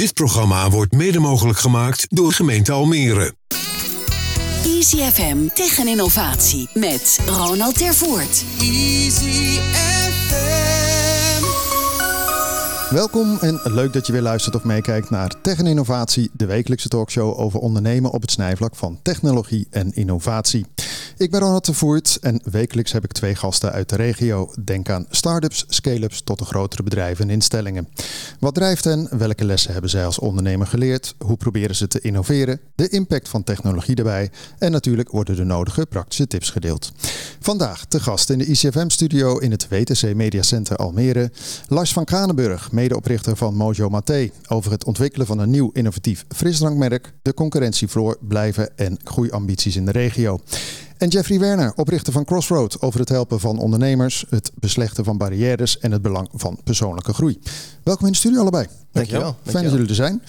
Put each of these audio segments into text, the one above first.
Dit programma wordt mede mogelijk gemaakt door gemeente Almere. Easy FM tegen innovatie met Ronald Tervoort. Easy FM. Welkom en leuk dat je weer luistert of meekijkt naar Tech en Innovatie, de wekelijkse talkshow over ondernemen op het snijvlak van technologie en innovatie. Ik ben Ronald de Voert en wekelijks heb ik twee gasten uit de regio. Denk aan start-ups, scale-ups tot de grotere bedrijven en instellingen. Wat drijft hen? Welke lessen hebben zij als ondernemer geleerd? Hoe proberen ze te innoveren? De impact van technologie daarbij. En natuurlijk worden de nodige praktische tips gedeeld. Vandaag te gast in de ICFM-studio in het WTC Media Center Almere. Lars van Kranenburg, medeoprichter van Mojo Maté. Over het ontwikkelen van een nieuw innovatief frisdrankmerk, de concurrentievloer blijven en groeiambities in de regio. En Jeffrey Werner, oprichter van Crossroad, over het helpen van ondernemers, het beslechten van barrières en het belang van persoonlijke groei. Welkom in de studio allebei. Dankjewel. Fijn dat jullie er zijn.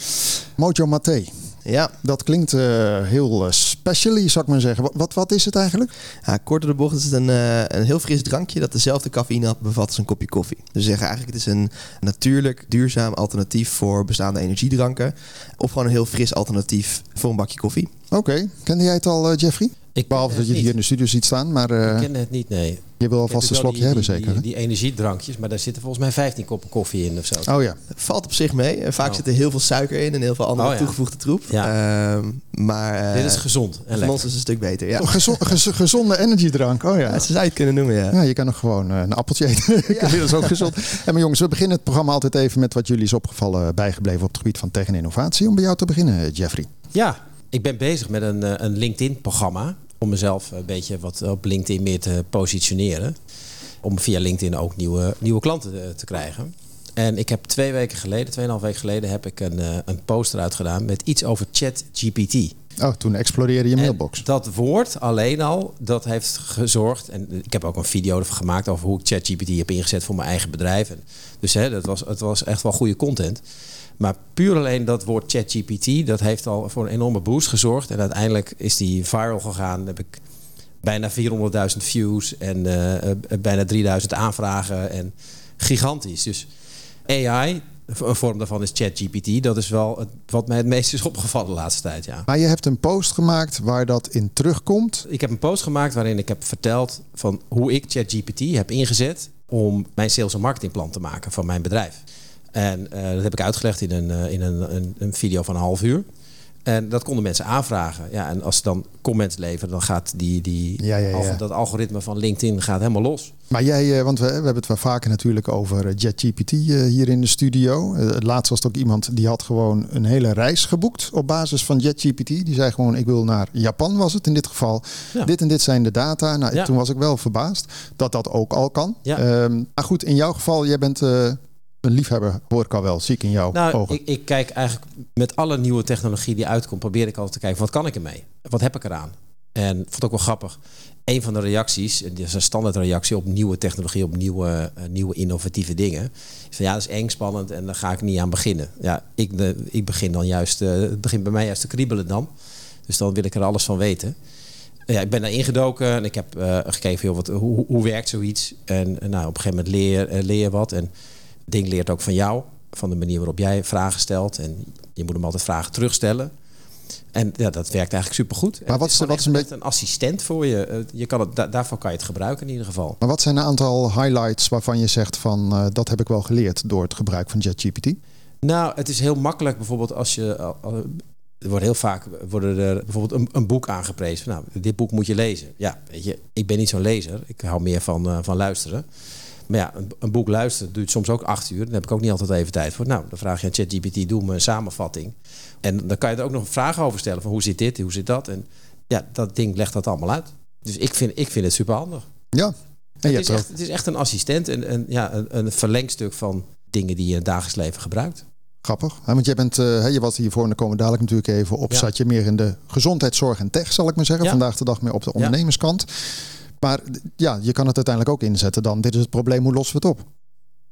Mojo Maté, Ja, dat klinkt eh, heel uh, specially, zou ik maar zeggen. Wat, wat, is het eigenlijk? ja kort door de bocht is het een, eh, een heel fris drankje dat dezelfde cafeïne bevat als een kopje koffie. Dus zeggen eigenlijk het is een natuurlijk, duurzaam alternatief voor bestaande energiedranken. Of gewoon een heel fris alternatief voor een bakje koffie. Oké, kende jij het al, eh, Jeffrey? Ik Behalve dat je het hier in de studio ziet staan, maar eh, Ik ken het niet, nee. je wil alvast een slokje die- hebben, die- zeker? hè? Die, die energiedrankjes, maar daar zitten volgens mij 15 koppen koffie in of zo. Oh ja, Valt op zich mee. En vaak Oh. zit er heel veel suiker in en heel veel andere Oh ja. toegevoegde troep. Ja. Ehm, maar eh, Dit is gezond en lekker. ons is het een stuk beter. Ja. Gez- gezonde energiedrank. Oh ja, ja. zo zou je het kunnen noemen, ja. Ja, je kan nog gewoon eh, een appeltje eten. dat is ook gezond. En maar jongens, we beginnen het programma altijd even met wat jullie is opgevallen bijgebleven op het gebied van tech en innovatie. Om bij jou te beginnen, Jeffrey. Ja, ik ben bezig met een, eh, een LinkedIn-programma. Om mezelf een beetje wat op LinkedIn meer te positioneren. Om via LinkedIn ook nieuwe, nieuwe klanten eh, te krijgen. En ik heb twee weken geleden, tweeënhalf weken geleden, heb ik een, eh, een post eruit gedaan met iets over ChatGPT. Oh, toen explodeerde je En mailbox. dat woord alleen al, dat heeft gezorgd. En ik heb ook een video ervan gemaakt over hoe ik ChatGPT heb ingezet voor mijn eigen bedrijf. En dus hè, dat was, het was echt wel goede content. Maar puur alleen dat woord ChatGPT, dat heeft al voor een enorme boost gezorgd. En uiteindelijk is die viral gegaan. Heb ik bijna 400.000 views en eh, eh, bijna 3000 aanvragen. En gigantisch. Dus AI, een vorm daarvan is ChatGPT. Dat is wel het, wat mij het meest is opgevallen de laatste tijd. Ja. Maar je hebt een post gemaakt waar dat in terugkomt. Ik heb een post gemaakt waarin ik heb verteld van hoe ik ChatGPT heb ingezet om mijn sales- en marketingplan te maken van mijn bedrijf. En eh, dat heb ik uitgelegd in, een, eh, in een, een, een video van een half uur. En dat konden mensen aanvragen. Ja, en als ze dan comments leveren, dan gaat die, die, Ja, ja, ja. alg- dat algoritme van LinkedIn gaat helemaal los. Maar jij, eh, want we, we hebben het wel vaker natuurlijk over JetGPT eh, hier in de studio. Het laatst was het ook iemand die had gewoon een hele reis geboekt op basis van JetGPT. Die zei gewoon, ik wil naar Japan was het in dit geval. Ja. Dit en dit zijn de data. Nou, Ja. Toen was ik wel verbaasd dat dat ook al kan. Ja. Ehm, maar goed, in jouw geval, jij bent een liefhebber, hoor ik al wel, zie ik in jouw Nou, ogen. ik, ik kijk eigenlijk met alle nieuwe technologie die uitkomt, probeer ik altijd te kijken, wat kan ik ermee? Wat heb ik eraan? En ik vond het ook wel grappig. Een van de reacties, en dit is een standaard reactie op nieuwe technologie, op nieuwe, eh, nieuwe innovatieve dingen. Is van ja, dat is eng, spannend en daar ga ik niet aan beginnen. Ja, ik, de, ik begin dan juist, eh, het begint bij mij juist te kriebelen dan. Dus dan wil ik er alles van weten. Ja, ik ben daar ingedoken en ik heb eh, gekeken, joh, wat, hoe, hoe- werkt zoiets? En nou, op een gegeven moment leer, leer je wat. En ding leert ook van jou, van de manier waarop jij vragen stelt. En je moet hem altijd vragen terugstellen. En ja, dat werkt eigenlijk supergoed. Maar wat is- wat is een beetje- een assistent voor je? Eh, je kan het, da- daarvoor kan je het gebruiken in ieder geval. Maar wat zijn een aantal highlights waarvan je zegt van eh, dat heb ik wel geleerd door het gebruik van JetGPT? Nou, het is heel makkelijk bijvoorbeeld als je... al- Er wordt heel vaak worden er bijvoorbeeld een, een boek aangeprezen. Nou, dit boek moet je lezen. Ja, weet je, ik ben niet zo'n lezer. Ik hou meer van, eh, van luisteren. Maar ja, een, een boek luisteren duurt soms ook acht uur. Daar heb ik ook niet altijd even tijd voor. Nou, dan vraag je aan ChatGPT, doe me een samenvatting. En dan kan je er ook nog vragen over stellen. Van hoe zit dit, hoe zit dat? En ja, dat ding legt dat allemaal uit. Dus ik vind, ik vind het super handig. Ja. En je Het is, echt, het is echt een assistent en een, ja, een, een verlengstuk van dingen die je in het dagelijks leven gebruikt. Grappig. Ja, want jij bent, eh, je was hiervoor, en daar komen we dadelijk natuurlijk even op. Ja. Zat je meer in de gezondheidszorg en tech, zal ik maar zeggen. Ja. Vandaag de dag meer op de ondernemerskant. Maar ja, je kan het uiteindelijk ook inzetten dan. Dit is het probleem, hoe lossen we het op?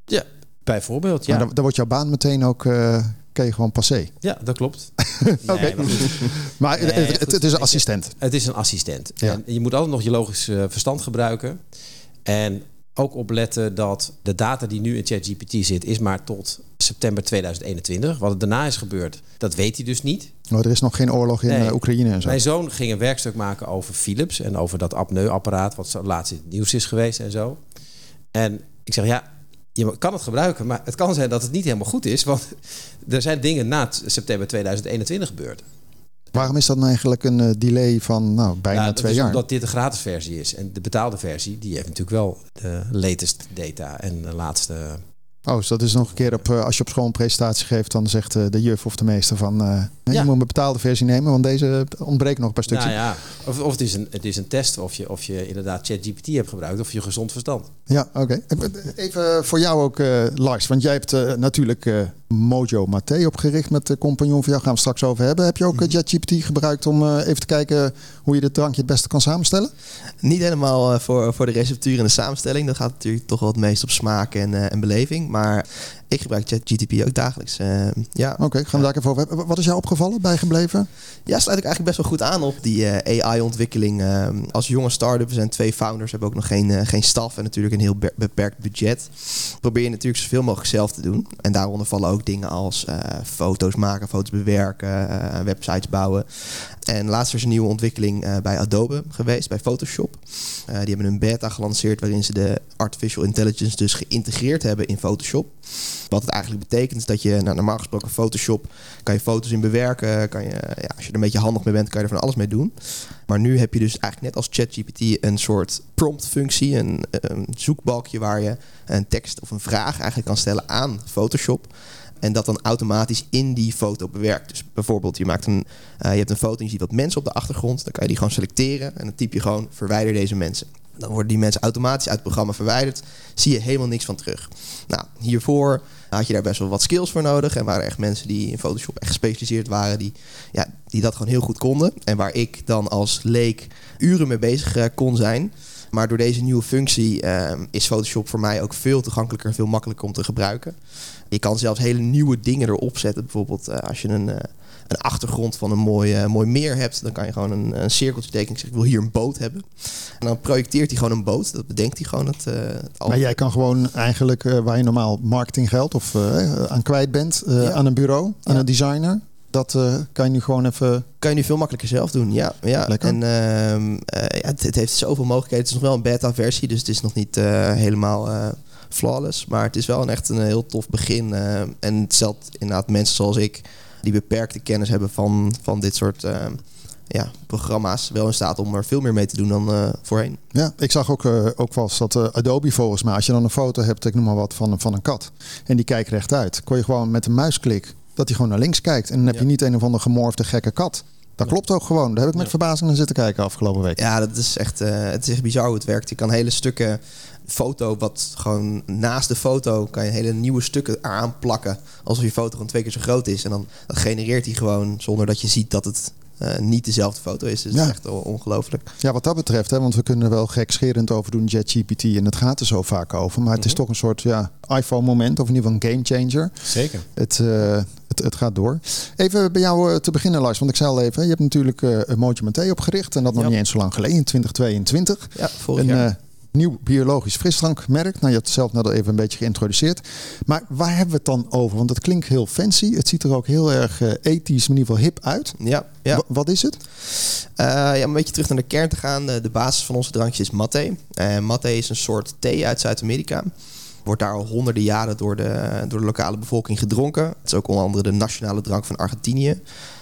Ja, bijvoorbeeld. Ja, Maar dan, dan wordt jouw baan meteen ook, eh gewoon passé. ja dat klopt. Oké. Maar goed. Maar Nee, het, het, is een assistent. Het is een assistent. Ja. En je moet altijd nog je logisch eh, verstand gebruiken. En ook opletten dat de data die nu in ChatGPT zit, is maar tot september 2021. Wat er daarna is gebeurd, dat weet hij dus niet. Oh, er is nog geen oorlog in Nee. eh, Oekraïne en zo. Mijn zoon ging een werkstuk maken over Philips en over dat apneuapparaat, wat zo laatst in het nieuws is geweest en zo. En ik zeg ja, je kan het gebruiken, maar het kan zijn dat het niet helemaal goed is, want er zijn dingen na september 2021 gebeurd. Waarom is dat nou eigenlijk een eh, delay van nou, bijna dat twee jaar? Omdat dit de gratis versie is. En de betaalde versie, die heeft natuurlijk wel de latest data en de laatste. Oh, dus dat is nog een keer op, eh, als je op school een presentatie geeft, dan zegt eh, de juf of de meester van eh, je Ja. moet een betaalde versie nemen, want deze ontbreekt nog een paar stukjes. Nou ja, of, of het, is een, het is een test of je, of je inderdaad ChatGPT hebt gebruikt of je gezond verstand. Ja, oké. Even voor jou ook, eh, Lars. Want jij hebt eh, natuurlijk eh, Mojo Mate opgericht met de compagnon van jou. Gaan we straks over hebben. Heb je ook eh, ChatGPT gebruikt om eh, even te kijken hoe je dit drankje het beste kan samenstellen? Niet helemaal voor, voor de receptuur en de samenstelling. Dat gaat natuurlijk toch wel het meest op smaak en, eh, en beleving. Maar ik gebruik ChatGTP ook dagelijks. Eh, ja. Oké, gaan we daar even over hebben. Wat is jou opgevallen, bijgebleven? ja, sluit ik eigenlijk best wel goed aan op die eh, AI-ontwikkeling. Eh, als jonge start-up, zijn twee founders, hebben ook nog geen, eh, geen staf en natuurlijk een heel be- beperkt budget. Probeer je natuurlijk zoveel mogelijk zelf te doen. En daaronder vallen ook dingen als foto's maken, foto's bewerken, websites bouwen. En laatst is een nieuwe ontwikkeling bij Adobe geweest, bij Photoshop. Die hebben een beta gelanceerd waarin ze de artificial intelligence dus geïntegreerd hebben in Photoshop. Wat het eigenlijk betekent dat je, nou, normaal gesproken Photoshop, kan je foto's in bewerken. Kan je, ja, als je er een beetje handig mee bent, kan je er van alles mee doen. Maar nu heb je dus eigenlijk net als ChatGPT een soort prompt-functie, een, een zoekbalkje waar je een tekst of een vraag eigenlijk kan stellen aan Photoshop. En dat dan automatisch in die foto bewerkt. Dus bijvoorbeeld, je, maakt een, eh, je hebt een foto en je ziet wat mensen op de achtergrond. Dan kan je die gewoon selecteren en dan typ je gewoon verwijder deze mensen. Dan worden die mensen automatisch uit het programma verwijderd. Zie je helemaal niks van terug. Nou, hiervoor had je daar best wel wat skills voor nodig. En waren echt mensen die in Photoshop echt gespecialiseerd waren. Die, ja, die dat gewoon heel goed konden. En waar ik dan als leek uren mee bezig eh, kon zijn. Maar door deze nieuwe functie eh, is Photoshop voor mij ook veel toegankelijker en veel makkelijker om te gebruiken. Je kan zelfs hele nieuwe dingen erop zetten. Bijvoorbeeld eh, als je een, eh, een achtergrond van een mooi, eh, mooi meer hebt, dan kan je gewoon een, een cirkeltje tekenen. Ik zeg, ik wil hier een boot hebben. En dan projecteert hij gewoon een boot. Dat bedenkt hij gewoon het, eh het al- Maar jij kan gewoon eigenlijk, eh, waar je normaal marketinggeld of eh, aan kwijt bent, Ja. aan een bureau, aan Ja. een designer. Dat kan je nu gewoon even... kan je nu veel makkelijker zelf doen. Ja, ja. Lekker. En eh, ja, het, het heeft zoveel mogelijkheden. Het is nog wel een beta-versie, dus het is nog niet helemaal flawless. Maar het is wel een echt een heel tof begin. en het stelt inderdaad mensen zoals ik, die beperkte kennis hebben van, van dit soort eh, ja, programma's, wel in staat om er veel meer mee te doen dan eh, voorheen. Ja, ik zag ook, eh, ook wel eens dat Adobe volgens mij, als je dan een foto hebt, ik noem maar wat, van, van een kat. En die kijkt rechtuit. Kon je gewoon met een muisklik, dat hij gewoon naar links kijkt. En dan heb je niet een of andere gemorfde gekke kat. Dat klopt ook gewoon. Daar heb ik met Ja. verbazing naar zitten kijken afgelopen week. Ja, dat is echt, het is echt bizar hoe het werkt. Je kan hele stukken foto, wat gewoon naast de foto, kan je hele nieuwe stukken eraan plakken. Alsof je foto gewoon twee keer zo groot is. En dan dat genereert hij gewoon zonder dat je ziet dat het eh, niet dezelfde foto is. Dus Ja. het is echt on- ongelooflijk. Ja, wat dat betreft, hè, want we kunnen er wel gekscherend over doen, ChatGPT, en het gaat er zo vaak over. Maar het is Mhm. toch een soort ja, iPhone-moment, of in ieder geval een game changer. Zeker. Het, eh, het, het gaat door. Even bij jou eh, te beginnen, Lars, want ik zei al even, je hebt natuurlijk eh een Mojo opgericht. En dat nog Ja. niet eens zo lang geleden, in 2022. Ja, vorig Een jaar. Nieuw biologisch frisdrankmerk. Nou, je hebt het zelf net al even een beetje geïntroduceerd. Maar waar hebben we het dan over? Want het klinkt heel fancy. Het ziet er ook heel erg eh, ethisch, in ieder geval hip uit. ja, ja. Wa- wat is het? Eh, ja, om een beetje terug naar de kern te gaan. De, basis van onze drankje is matte. Matte is een soort thee uit Zuid-Amerika. Wordt daar al honderden jaren door de, door de lokale bevolking gedronken. Het is ook onder andere de nationale drank van Argentinië.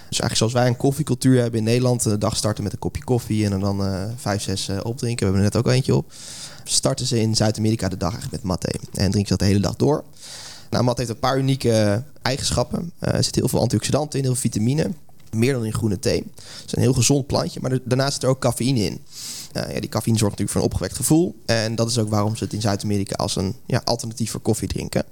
Dus eigenlijk zoals wij een koffiecultuur hebben in Nederland. De dag starten met een kopje koffie en er dan eh, vijf, zes eh, opdrinken. We hebben er net ook eentje op. Starten ze in Zuid-Amerika de dag eigenlijk met matte. En drinken ze dat de hele dag door. Nou, mat heeft een paar unieke eigenschappen. Eh, er zit heel veel antioxidanten in, heel veel vitamine. Meer dan in groene thee. Het is een heel gezond plantje, maar daarnaast zit er ook cafeïne in. Eh, ja, die cafeïne zorgt natuurlijk voor een opgewekt gevoel. En dat is ook waarom ze het in Zuid-Amerika als een ja, alternatief voor koffie drinken.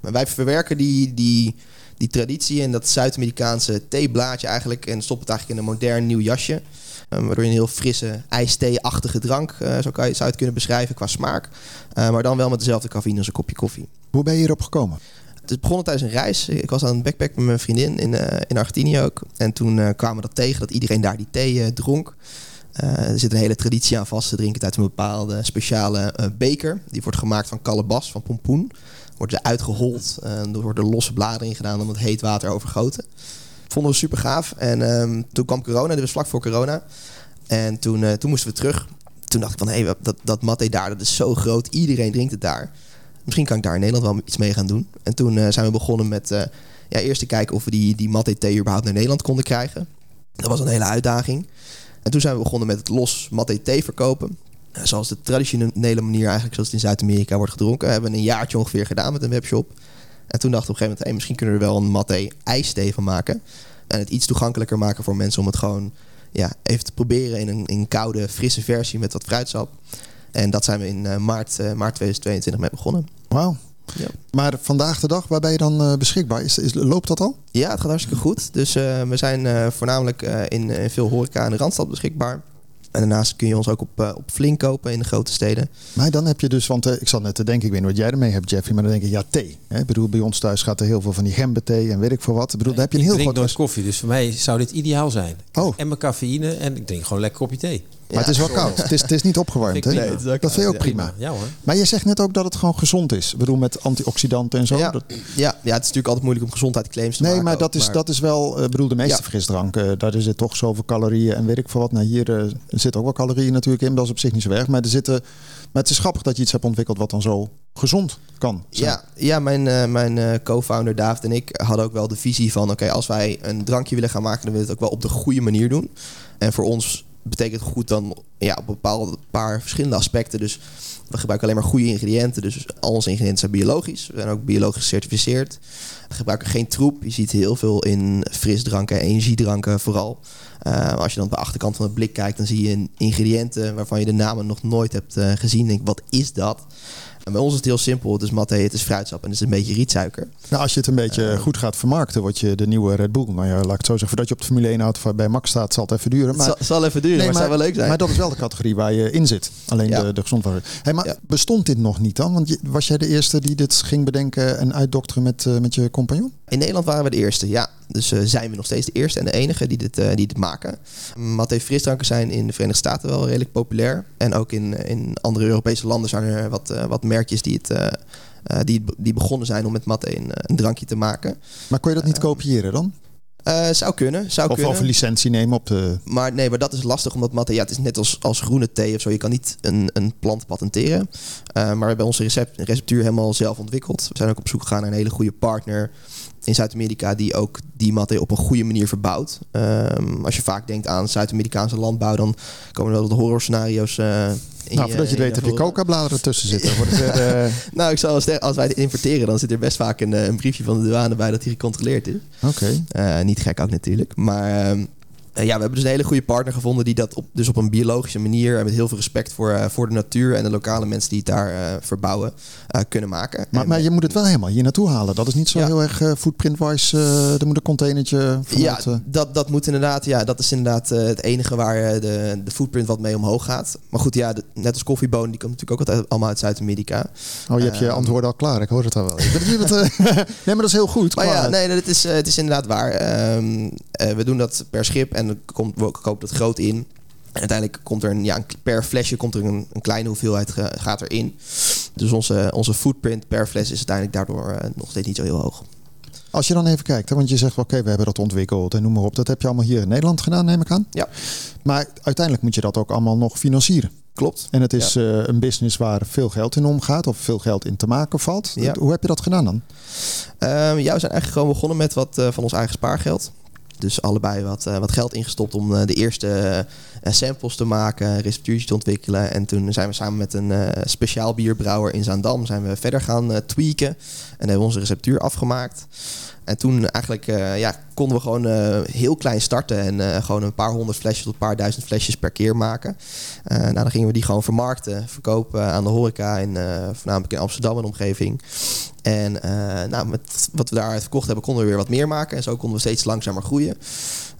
Maar wij verwerken die, die, die traditie en dat Zuid-Amerikaanse theeblaadje eigenlijk... en stoppen het eigenlijk in een modern nieuw jasje. Eh, waardoor je een heel frisse ijsthee-achtige drank, zo kan je, zou je het kunnen beschrijven qua smaak. Eh, maar dan wel met dezelfde cafeïne als een kopje koffie. Hoe ben je hierop gekomen? Het is begonnen tijdens een reis. Ik was aan het backpack met mijn vriendin in, eh, in Argentinië ook. En toen kwamen we dat tegen dat iedereen daar die thee dronk. Er zit een hele traditie aan vast. Ze drinken het uit een bepaalde speciale beker. Die wordt gemaakt van kalebas, van pompoen. Wordt ze uitgehold. eh, er worden losse bladeren in gedaan om het heet water overgoten. Vonden we super gaaf. En ehm, toen kwam corona, dit was vlak voor corona. En toen, eh, toen moesten we terug. Toen dacht ik van, hé, hey, dat, dat daar, dat is zo groot. Iedereen drinkt het daar. Misschien kan ik daar in Nederland wel iets mee gaan doen. En toen eh, zijn we begonnen met ja, eerst te kijken of we die, die matte thee überhaupt naar Nederland konden krijgen. Dat was een hele uitdaging. En toen zijn we begonnen met het los matte thee verkopen. Eh, Zoals de traditionele manier eigenlijk, zoals het in Zuid-Amerika wordt gedronken. Hebben we een jaartje ongeveer gedaan met een webshop. En toen dachten we op een gegeven moment, hey, misschien kunnen we er wel een matte ijsthee van maken. En het iets toegankelijker maken voor mensen om het gewoon ja, even te proberen in een, in koude, frisse versie met wat fruitsap. En dat zijn we in eh, maart, eh, maart 2022 mee begonnen. Wauw. Ja. Maar vandaag de dag, waar ben je dan beschikbaar? Is, is, loopt dat al? Ja, het gaat hartstikke goed. Dus we zijn voornamelijk in, in veel horeca in de Randstad beschikbaar. En daarnaast kun je ons ook op, eh, op Flink kopen in de grote steden. Maar dan heb je dus, want eh, ik zat net te denken, ik weet niet wat jij ermee hebt, Jeffrey, maar dan denk ik, ja, thee. Hè? Ik bedoel, bij ons thuis gaat er heel veel van die gemberthee en weet ik veel wat. Ik bedoel, daar heb je een ik heel drink groot... nooit koffie, dus voor mij zou dit ideaal zijn. Oh. En mijn cafeïne en ik drink gewoon lekker kopje thee. Maar het is wel koud. Het is, het is niet opgewarmd, hè? Nee, dat vind je ook prima. Ja hoor. Maar je zegt net ook dat het gewoon gezond is. Ik bedoel, met antioxidanten en zo. Ja, Dat- ja, ja, het is natuurlijk altijd moeilijk om gezondheidsclaims te nee, maken. maar ook, dat is, dat is wel, eh, ik bedoel, de meeste Ja. frisdranken, daar zit toch zoveel calorieën en weet ik veel wat. Nou, hier eh, er zitten ook wel calorieën natuurlijk in, dat is op zich niet zo erg. Maar, er zitten, maar het is grappig dat je iets hebt ontwikkeld wat dan zo gezond kan zijn. Ja, ja mijn, eh, mijn eh, co-founder David en ik hadden ook wel de visie van... oké, als wij een drankje willen gaan maken... dan willen we het ook wel op de goede manier doen. En voor ons betekent goed dan ja, op bepaalde paar verschillende aspecten. Dus we gebruiken alleen maar goede ingrediënten. Dus al onze ingrediënten zijn biologisch. We zijn ook biologisch gecertificeerd. We gebruiken geen troep. Je ziet heel veel in frisdranken en energiedranken vooral. Uh, als je dan op de achterkant van het blik kijkt... dan zie je ingrediënten waarvan je de namen nog nooit hebt uh, gezien. Denk, wat is dat? En bij ons is het heel simpel. Het is matte, het is fruitsap en het is een beetje rietsuiker. Nou, als je het een beetje Uh, goed gaat vermarkten, word je de nieuwe Red Bull. Nou ja, laat ik het zo zeggen. Voordat je op de Formule 1 auto bij Max staat, zal het even duren. Maar, het zal, zal even duren, Nee, maar, het zou wel leuk zijn. Maar dat is wel de categorie waar je in zit. Alleen Ja. de, de gezondheid. Hey, maar Ja. bestond dit nog niet dan? Want je- was jij de eerste die dit ging bedenken en uitdokteren met, eh, met je compagnon? In Nederland waren we de eerste, ja. Dus eh, zijn we nog steeds de eerste en de enige die dit, eh, die dit maken. Matte frisdranken zijn in de Verenigde Staten wel redelijk populair. En ook in, in andere Europese landen zijn er wat, eh, wat merkjes die, het, die, die begonnen zijn om met matte een, een drankje te maken. Maar kon je dat niet kopiëren dan? Eh, zou kunnen, zou Of, kunnen. of een licentie nemen op de... Maar nee, maar dat is lastig omdat matte, ja, het is net als, als groene thee of zo. Je kan niet een, een plant patenteren. Maar we hebben onze recept, receptuur helemaal zelf ontwikkeld. We zijn ook op zoek gegaan naar een hele goede partner in Zuid-Amerika die ook die matte op een goede manier verbouwt. Ehm, als je vaak denkt aan Zuid-Amerikaanse landbouw, dan komen er wel de horror scenario's. eh in Nou, voordat je het weet heb je coca-bladeren tussen zitten. Het eh, Nou, ik zou zeggen, als wij dit importeren, dan zit er best vaak een, eh, een briefje van de douane bij dat die gecontroleerd is. Oké. Niet gek ook natuurlijk. Maar ehm, eh, ja, we hebben dus een hele goede partner gevonden die dat op, dus op een biologische manier en met heel veel respect voor, eh, voor de natuur en de lokale mensen die het daar eh, verbouwen eh, kunnen maken. Maar, En, maar je moet het wel helemaal hier naartoe halen. Dat is niet zo Ja. heel erg eh, footprint-wise. eh, er moet een containertje ja, vanuit... eh, dat, dat moet inderdaad. Ja, dat is inderdaad eh, het enige waar eh, de, de footprint wat mee omhoog gaat. Maar goed, ja, de- net als koffiebonen, die komt natuurlijk ook altijd allemaal uit Zuid-Amerika. oh, je hebt je ehm, antwoorden al klaar. Ik hoor het al wel. Eh, nee, maar dat is heel goed. Maar Klaar. ja, nee, dat is, eh, het is inderdaad waar. Ehm, eh, we doen dat per schip en dan komt, kopen dat groot in. En uiteindelijk komt er een, ja, per flesje komt er een, een kleine hoeveelheid ge- gaat erin. Dus onze, onze footprint per fles is uiteindelijk daardoor eh, nog steeds niet zo heel hoog. Als je dan even kijkt, hè, want je zegt, oké, we hebben dat ontwikkeld en noem maar op. Dat heb je allemaal hier in Nederland gedaan, neem ik aan. Ja. Maar uiteindelijk moet je dat ook allemaal nog financieren. Klopt. En het is eh, een business waar veel geld in omgaat of veel geld in te maken valt. Ja. Hoe heb je dat gedaan dan? Ehm, ja, we zijn eigenlijk gewoon begonnen met wat eh, van ons eigen spaargeld. Dus allebei wat, eh, wat geld ingestopt om eh, de eerste eh, samples te maken, receptuurtjes te ontwikkelen. En toen zijn we samen met een speciaal bierbrouwer in Zaandam zijn we verder gaan tweaken. En hebben we onze receptuur afgemaakt. En toen eigenlijk ja, konden we gewoon uh, heel klein starten en uh, gewoon een paar honderd flesjes tot een paar duizend flesjes per keer maken. Nou, dan gingen we die gewoon vermarkten, verkopen aan de horeca, in, voornamelijk in Amsterdam en omgeving. En nou, met wat we daaruit verkocht hebben, konden we weer wat meer maken. En zo konden we steeds langzamer groeien.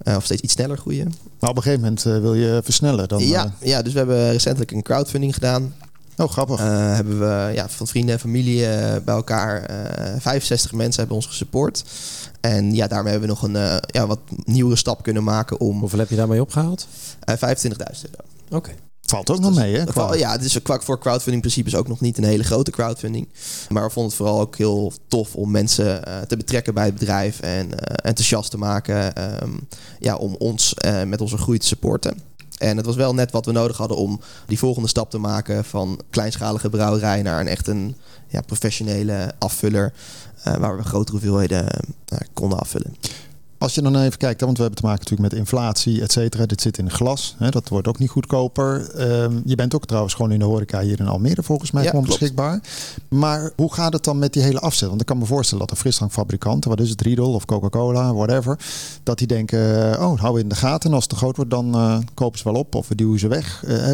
of steeds iets sneller groeien. Maar op een gegeven moment wil je versnellen. Dan, ja, ja, dus we hebben recentelijk een crowdfunding gedaan. Oh, grappig. Eh, hebben we ja, van vrienden en familie eh, bij elkaar eh 65 mensen hebben ons gesupport. En ja, daarmee hebben we nog een eh, ja, wat nieuwere stap kunnen maken om Hoeveel heb je daarmee opgehaald? eh 25.000 euro. Oké. Valt ook nog mee, hè? Qua- ja, het is kwa- voor crowdfunding principes ook nog niet een hele grote crowdfunding. Maar we vonden het vooral ook heel tof om mensen eh, te betrekken bij het bedrijf en eh, enthousiast te maken ehm, ja, om ons eh, met onze groei te supporten. En het was wel net wat we nodig hadden om die volgende stap te maken van kleinschalige brouwerij naar een echt een ja, professionele afvuller. eh, waar we grotere hoeveelheden eh, konden afvullen. Als je dan even kijkt, want we hebben te maken natuurlijk met inflatie, et cetera. Dit zit in glas, hè, dat wordt ook niet goedkoper. Ehm, je bent ook trouwens gewoon in de horeca hier in Almere volgens mij Ja, gewoon klopt. beschikbaar. Maar hoe gaat het dan met die hele afzet? Want ik kan me voorstellen dat de frisdrankfabrikanten, wat is het, Riedel of Coca-Cola, whatever, dat die denken, eh, oh, hou we in de gaten. En als het te groot wordt, dan eh, kopen ze wel op of we duwen ze weg. Eh,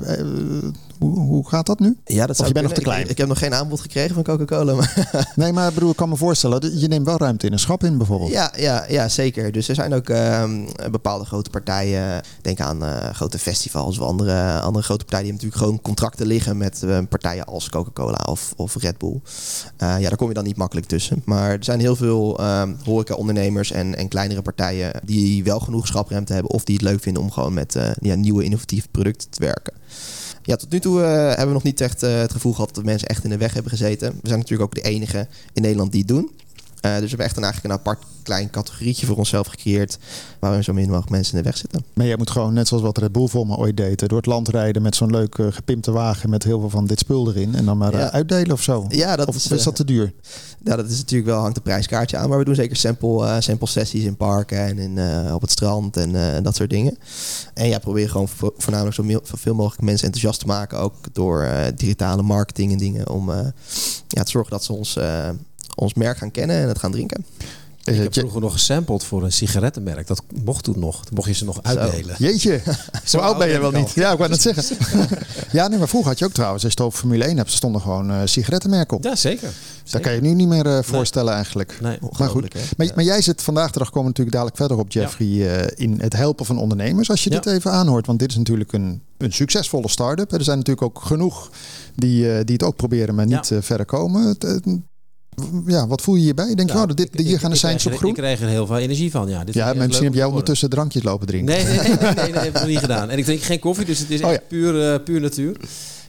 hoe, hoe gaat dat nu? Ja, dat zou je bent nog te klein. Ik, ik heb nog geen aanbod gekregen van Coca-Cola. Maar Nee, maar bedoel, ik kan me voorstellen, je neemt wel ruimte in een schap in bijvoorbeeld. Ja, ja, ja, zeker. Dus er zijn ook ehm, bepaalde grote partijen. Denk aan eh, grote festivals of andere, andere grote partijen. Die natuurlijk gewoon contracten liggen met eh, partijen als Coca-Cola of, of Red Bull. Eh, ja, daar kom je dan niet makkelijk tussen. Maar er zijn heel veel ehm horeca-ondernemers en, en kleinere partijen die wel genoeg schapruimte hebben. Of die het leuk vinden om gewoon met ja, nieuwe innovatieve producten te werken. Ja, tot nu toe hebben we nog niet echt het gevoel gehad dat mensen echt in de weg hebben gezeten. We zijn natuurlijk ook de enige in Nederland die het doen. Eh, dus we hebben echt een, eigenlijk een apart klein categorietje voor onszelf gecreëerd. Waar we zo min mogelijk mensen in de weg zitten. Maar jij moet gewoon, net zoals wat Red Bull voor me ooit deed, door het land rijden met zo'n leuk eh, gepimpte wagen met heel veel van dit spul erin. En dan maar eh, Ja. uitdelen of zo. Ja, dat of is, is, eh, dat te duur? Ja, dat is natuurlijk wel, hangt de prijskaartje aan. Maar we doen zeker sample, eh, sample sessies in parken en in, eh, op het strand en eh, dat soort dingen. En ja, probeer gewoon vo- voornamelijk zo veel, zoveel mogelijk mensen enthousiast te maken. Ook door eh, digitale marketing en dingen. Om eh, ja, te zorgen dat ze ons, eh, ons merk gaan kennen en het gaan drinken. Ik het heb je- vroeger nog gesampled voor een sigarettenmerk. Dat mocht toen nog. Toen mocht je ze nog uitdelen. Jeetje, zo oud ben je wel niet. Ja, ik wou net zeggen. ja, nee, maar vroeger had je ook trouwens, als je het over Formule 1 hebt, er stonden gewoon eh, sigarettenmerken op. Ja, zeker. Daar kan je nu niet meer eh, voorstellen eigenlijk. Nee. Maar goed, maar, Ja. maar jij zit vandaag de dag komen natuurlijk dadelijk verder op Jeffrey eh, in het helpen van ondernemers. Als je Ja. dit even aanhoort, want dit is natuurlijk een, een succesvolle start-up. Er zijn natuurlijk ook genoeg die, eh, die het ook proberen, maar niet Ja. eh, verder komen. Ja, wat voel je hierbij? Denk je, Nou, nou, dit, hier gaan de krijg op groen? Ik krijg er heel veel energie van. Ja, dit Ja, maar misschien heb jij ondertussen drankjes lopen drinken. Nee, nee, nee, nee, nee, dat heb ik nog niet gedaan. En ik drink geen koffie, dus het is Oh echt ja. puur, eh, puur natuur.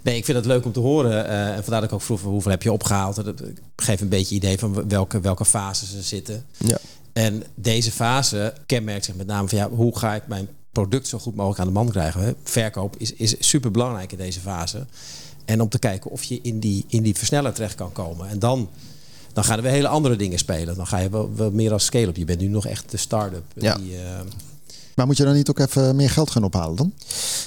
Nee, ik vind het leuk om te horen. eh, en vandaar dat ik ook vroeg hoeveel heb je opgehaald. Dat geeft een beetje idee van welke, welke fase ze zitten. Ja. En deze fase kenmerkt zich met name van ja, hoe ga ik mijn product zo goed mogelijk aan de man krijgen. Verkoop is, is super belangrijk in deze fase. En om te kijken of je in die, in die versneller terecht kan komen. En dan, dan gaan er weer hele andere dingen spelen. Dan ga je wel, wel meer als scale-up. Je bent nu nog echt de start-up. Ja. Die, eh, Maar moet je dan niet ook even meer geld gaan ophalen dan?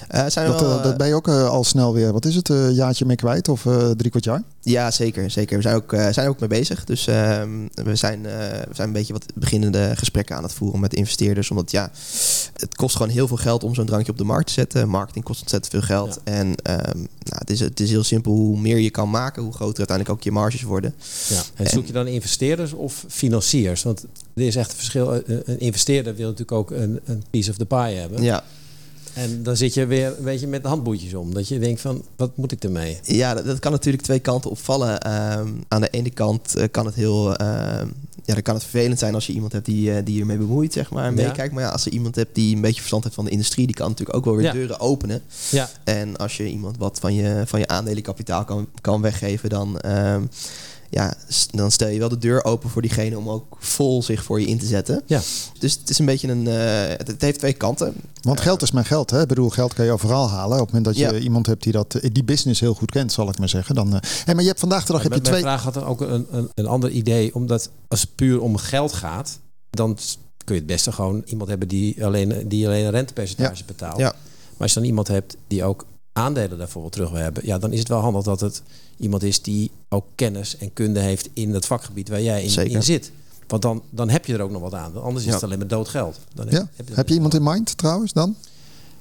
Eh, zijn Dat, wel, eh, dat eh, ben je ook al snel weer, wat is het, een jaartje mee kwijt of eh, drie kwart jaar? Ja, zeker. zeker. We zijn ook, eh, zijn ook mee bezig. Dus ehm, we, zijn, eh, we zijn een beetje wat beginnende gesprekken aan het voeren met investeerders. Omdat ja, het kost gewoon heel veel geld om zo'n drankje op de markt te zetten. Marketing kost ontzettend veel geld. En ehm, nou, het, is, het is heel simpel. Hoe meer je kan maken, hoe groter uiteindelijk ook je marges worden. Ja. En zoek je dan investeerders of financiers? Want er is echt een verschil. Een een investeerder wil natuurlijk ook een, een piece of the pie hebben. Ja, En dan zit je weer een beetje met de handboetjes om. Dat je denkt van, wat moet ik ermee? ja dat, dat kan natuurlijk twee kanten opvallen. Ehm, aan de ene kant eh, kan het heel... ehm, ja, dan kan het vervelend zijn als je iemand hebt die, eh, die hiermee bemoeit, zeg maar, en Ja. meekijkt. Maar ja, als je iemand hebt die een beetje verstand heeft van de industrie, die kan natuurlijk ook wel weer Ja. deuren openen. Ja, En als je iemand wat van je, van je aandelenkapitaal kan, kan weggeven, dan, ehm, ja, dan stel je wel de deur open voor diegene om ook vol zich voor je in te zetten. ja. Dus het is een beetje een. eh, het, het heeft twee kanten. Want geld is mijn geld. Hè? Ik bedoel, geld kan je overal halen. Op het moment dat je Ja. iemand hebt die dat, eh, die business heel goed kent, zal ik maar zeggen. Dan, eh, hey, maar je hebt vandaag de dag heb je twee. Mijn vraag had ook een, een, een ander idee. Omdat als het puur om geld gaat, dan kun je het beste gewoon iemand hebben die alleen, die alleen een rentepercentage betaalt. Ja. Maar als je dan iemand hebt die ook aandelen daarvoor wil terug wil hebben, ja, dan is het wel handig dat het iemand is die ook kennis en kunde heeft in het vakgebied waar jij in, zit. Want dan, dan heb je er ook nog wat aan. Anders is Ja. het alleen maar dood geld. Dan Ja? Heb je iemand in mind trouwens dan?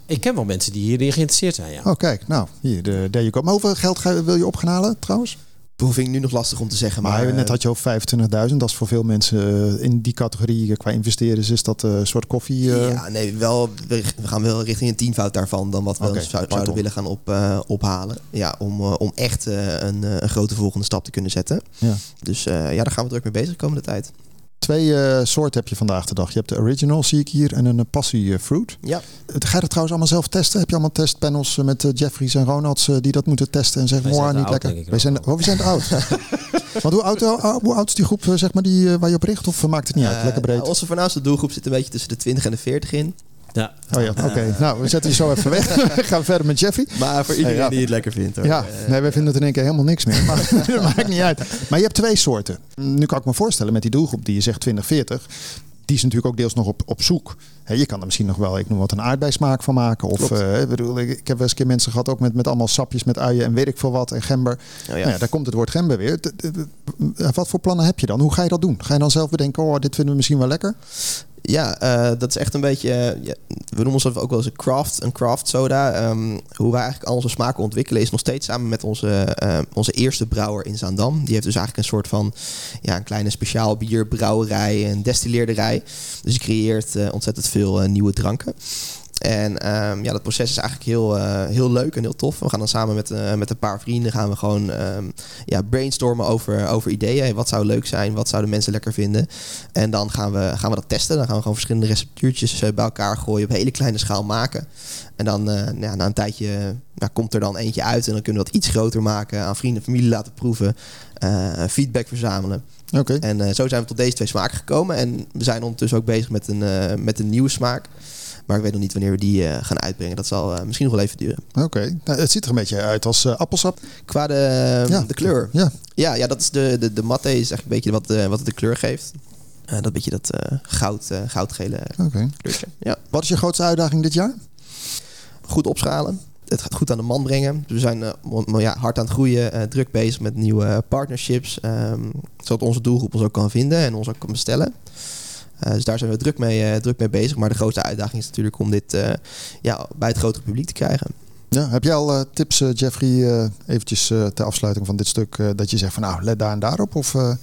Ik ken wel mensen die hierin geïnteresseerd zijn, ja. Oh, kijk. Nou, hier, de, there you go. Maar hoeveel geld wil je op gaan halen trouwens? Vind ik nu nog lastig om te zeggen. Maar, Maar, net eh, had je over 25.000. Dat is voor veel mensen eh, in die categorie eh, qua investeerders is dat een soort koffie. Ja, nee, wel, we gaan wel richting een tienvoud daarvan dan wat we ons zouden willen gaan op, ophalen. Ja, om, om echt een, een grote volgende stap te kunnen zetten. Ja. Dus ja, daar gaan we druk mee bezig de komende tijd. Twee eh, soorten heb je vandaag de dag. Je hebt de original, zie ik hier, en een eh, passie eh, fruit. Ja, Ga je dat trouwens allemaal zelf testen? Heb je allemaal testpanels met Jeffries en Ronalds die dat moeten testen en zeggen, te niet lekker. Wij zijn, oh, we zijn te oud. Want hoe oud, hoe oud is die groep zeg maar, die, waar je op richt? Of maakt het niet uit? Lekker breed. nou, onze voornaamste doelgroep zit een beetje tussen de 20 en de 40 in. Ja. Oh ja, oké. Nou, we zetten je zo even weg. We gaan verder met Jeffrey. Maar voor iedereen ja. die het lekker vindt. Hoor. Ja, nee, wij vinden het in één keer helemaal niks meer. Maar dat maakt niet uit. Maar je hebt twee soorten. Nu kan ik me voorstellen met die doelgroep die je zegt 2040. Die is natuurlijk ook deels nog op, op zoek. Hè, je kan er misschien nog wel, ik noem wat, een aardbeismaak van maken. Of, eh, ik bedoel, ik, ik heb wel eens een keer mensen gehad ook met, met allemaal sapjes met uien en weet ik veel wat. En gember. oh ja. Nou ja, daar komt het woord gember weer. Wat voor plannen heb je dan? Hoe ga je dat doen? Ga je dan zelf bedenken, oh, dit vinden we misschien wel lekker? Ja, eh, dat is echt een beetje. eh, we noemen ons ook wel eens een craft, een craft soda. Ehm, hoe wij eigenlijk al onze smaken ontwikkelen is nog steeds samen met onze, eh, onze eerste brouwer in Zaandam. Die heeft dus eigenlijk een soort van ja, een kleine speciaal bierbrouwerij, een destilleerderij. Dus die creëert ontzettend veel nieuwe dranken. En ehm, ja, dat proces is eigenlijk heel, eh, heel leuk en heel tof. We gaan dan samen met, eh, met een paar vrienden gaan we gewoon ehm, ja, brainstormen over, over ideeën. Hey, wat zou leuk zijn? Wat zouden mensen lekker vinden? En dan gaan we, gaan we dat testen. Dan gaan we gewoon verschillende receptuurtjes eh, bij elkaar gooien. Op hele kleine schaal maken. En dan eh, ja, na een tijdje ja, komt er dan eentje uit. En dan kunnen we dat iets groter maken. Aan vrienden en familie laten proeven. feedback verzamelen. Oké. En zo zijn we tot deze twee smaken gekomen. En we zijn ondertussen ook bezig met een, met een nieuwe smaak. Maar ik weet nog niet wanneer we die eh, gaan uitbrengen. Dat zal eh, misschien nog wel even duren. Oké. Nou, het ziet er een beetje uit als eh, appelsap. Qua de, Ja. de kleur. Ja. Ja, ja, dat is de, de, de matte is echt een beetje wat, wat het de kleur geeft. Dat beetje dat goud, goudgele kleurtje. Ja. Wat is je grootste uitdaging dit jaar? Goed opschalen. Het gaat goed aan de man brengen. Dus we zijn ja, hard aan het groeien. druk bezig met nieuwe partnerships. ehm, zodat onze doelgroep ons ook kan vinden en ons ook kan bestellen. Eh, dus daar zijn we druk mee, eh, druk mee bezig. Maar de grootste uitdaging is natuurlijk om dit eh, ja, bij het grotere publiek te krijgen. Ja, heb jij al tips, Jeffrey, eh, eventjes eh, ter afsluiting van dit stuk, eh, dat je zegt van nou, let daar en daarop? Of eh,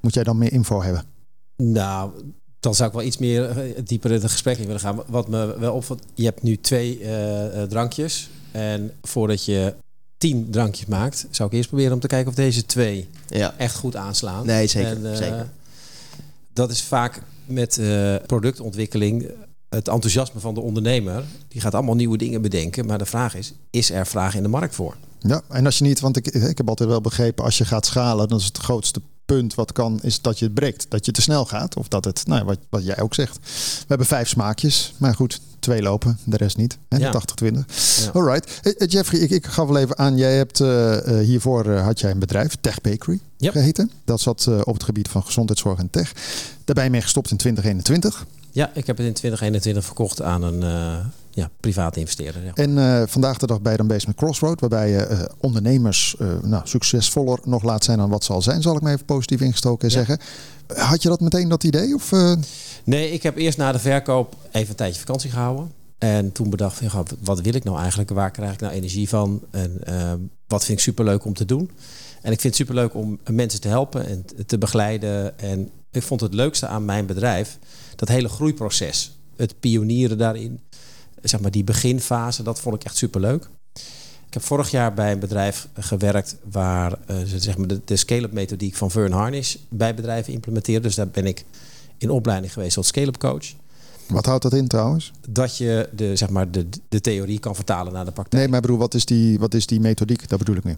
moet jij dan meer info hebben? Nou, dan zou ik wel iets meer dieper in het gesprek in willen gaan. Wat me wel opvalt, je hebt nu twee drankjes. En voordat je tien drankjes maakt, zou ik eerst proberen om te kijken of deze twee Ja. echt goed aanslaan. Nee, zeker, En, zeker. Dat is vaak met eh, productontwikkeling het enthousiasme van de ondernemer. Die gaat allemaal nieuwe dingen bedenken. Maar de vraag is, is er vraag in de markt voor? Ja, en als je niet, want ik, ik heb altijd wel begrepen, als je gaat schalen, dan is het grootste punt wat kan, is dat je het breekt. Dat je te snel gaat. Of dat het, nou, ja, wat, wat jij ook zegt. We hebben vijf smaakjes, maar goed, twee lopen, de rest niet. Hè? Ja. 80-20. Ja. Alright. Eh, eh, Jeffrey, ik, ik gaf wel even aan, jij hebt eh, hiervoor had jij een bedrijf, Tech Bakery Yep. geheten. Dat zat op het gebied van gezondheidszorg en tech. Daar ben je mee gestopt in 2021. Ja, ik heb het in 2021 verkocht aan een ja, private investeerder. Ja. En eh, vandaag de dag je dan bezig met Crossroad, waarbij je eh, ondernemers eh, nou, succesvoller nog laat zijn dan wat ze al zijn, zal ik maar even positief ingestoken Ja. zeggen. Had je dat meteen dat idee? Of, eh, Nee, ik heb eerst na de verkoop even een tijdje vakantie gehouden. En toen bedacht ik, wat wil ik nou eigenlijk? Waar krijg ik nou energie van? En eh, wat vind ik superleuk om te doen? En ik vind het superleuk om mensen te helpen en te begeleiden. En ik vond het leukste aan mijn bedrijf dat hele groeiproces. Het pionieren daarin. Zeg maar die beginfase, dat vond ik echt superleuk. Ik heb vorig jaar bij een bedrijf gewerkt waar eh, ze zeg maar de, de scale-up methodiek van Vern Harnish bij bedrijven implementeerde. Dus daar ben ik in opleiding geweest als scale-up coach. wat houdt dat in trouwens? Dat je de, zeg maar de, de theorie kan vertalen naar de praktijk. Nee, maar broer, wat is die, wat is die methodiek? Dat bedoel ik nu.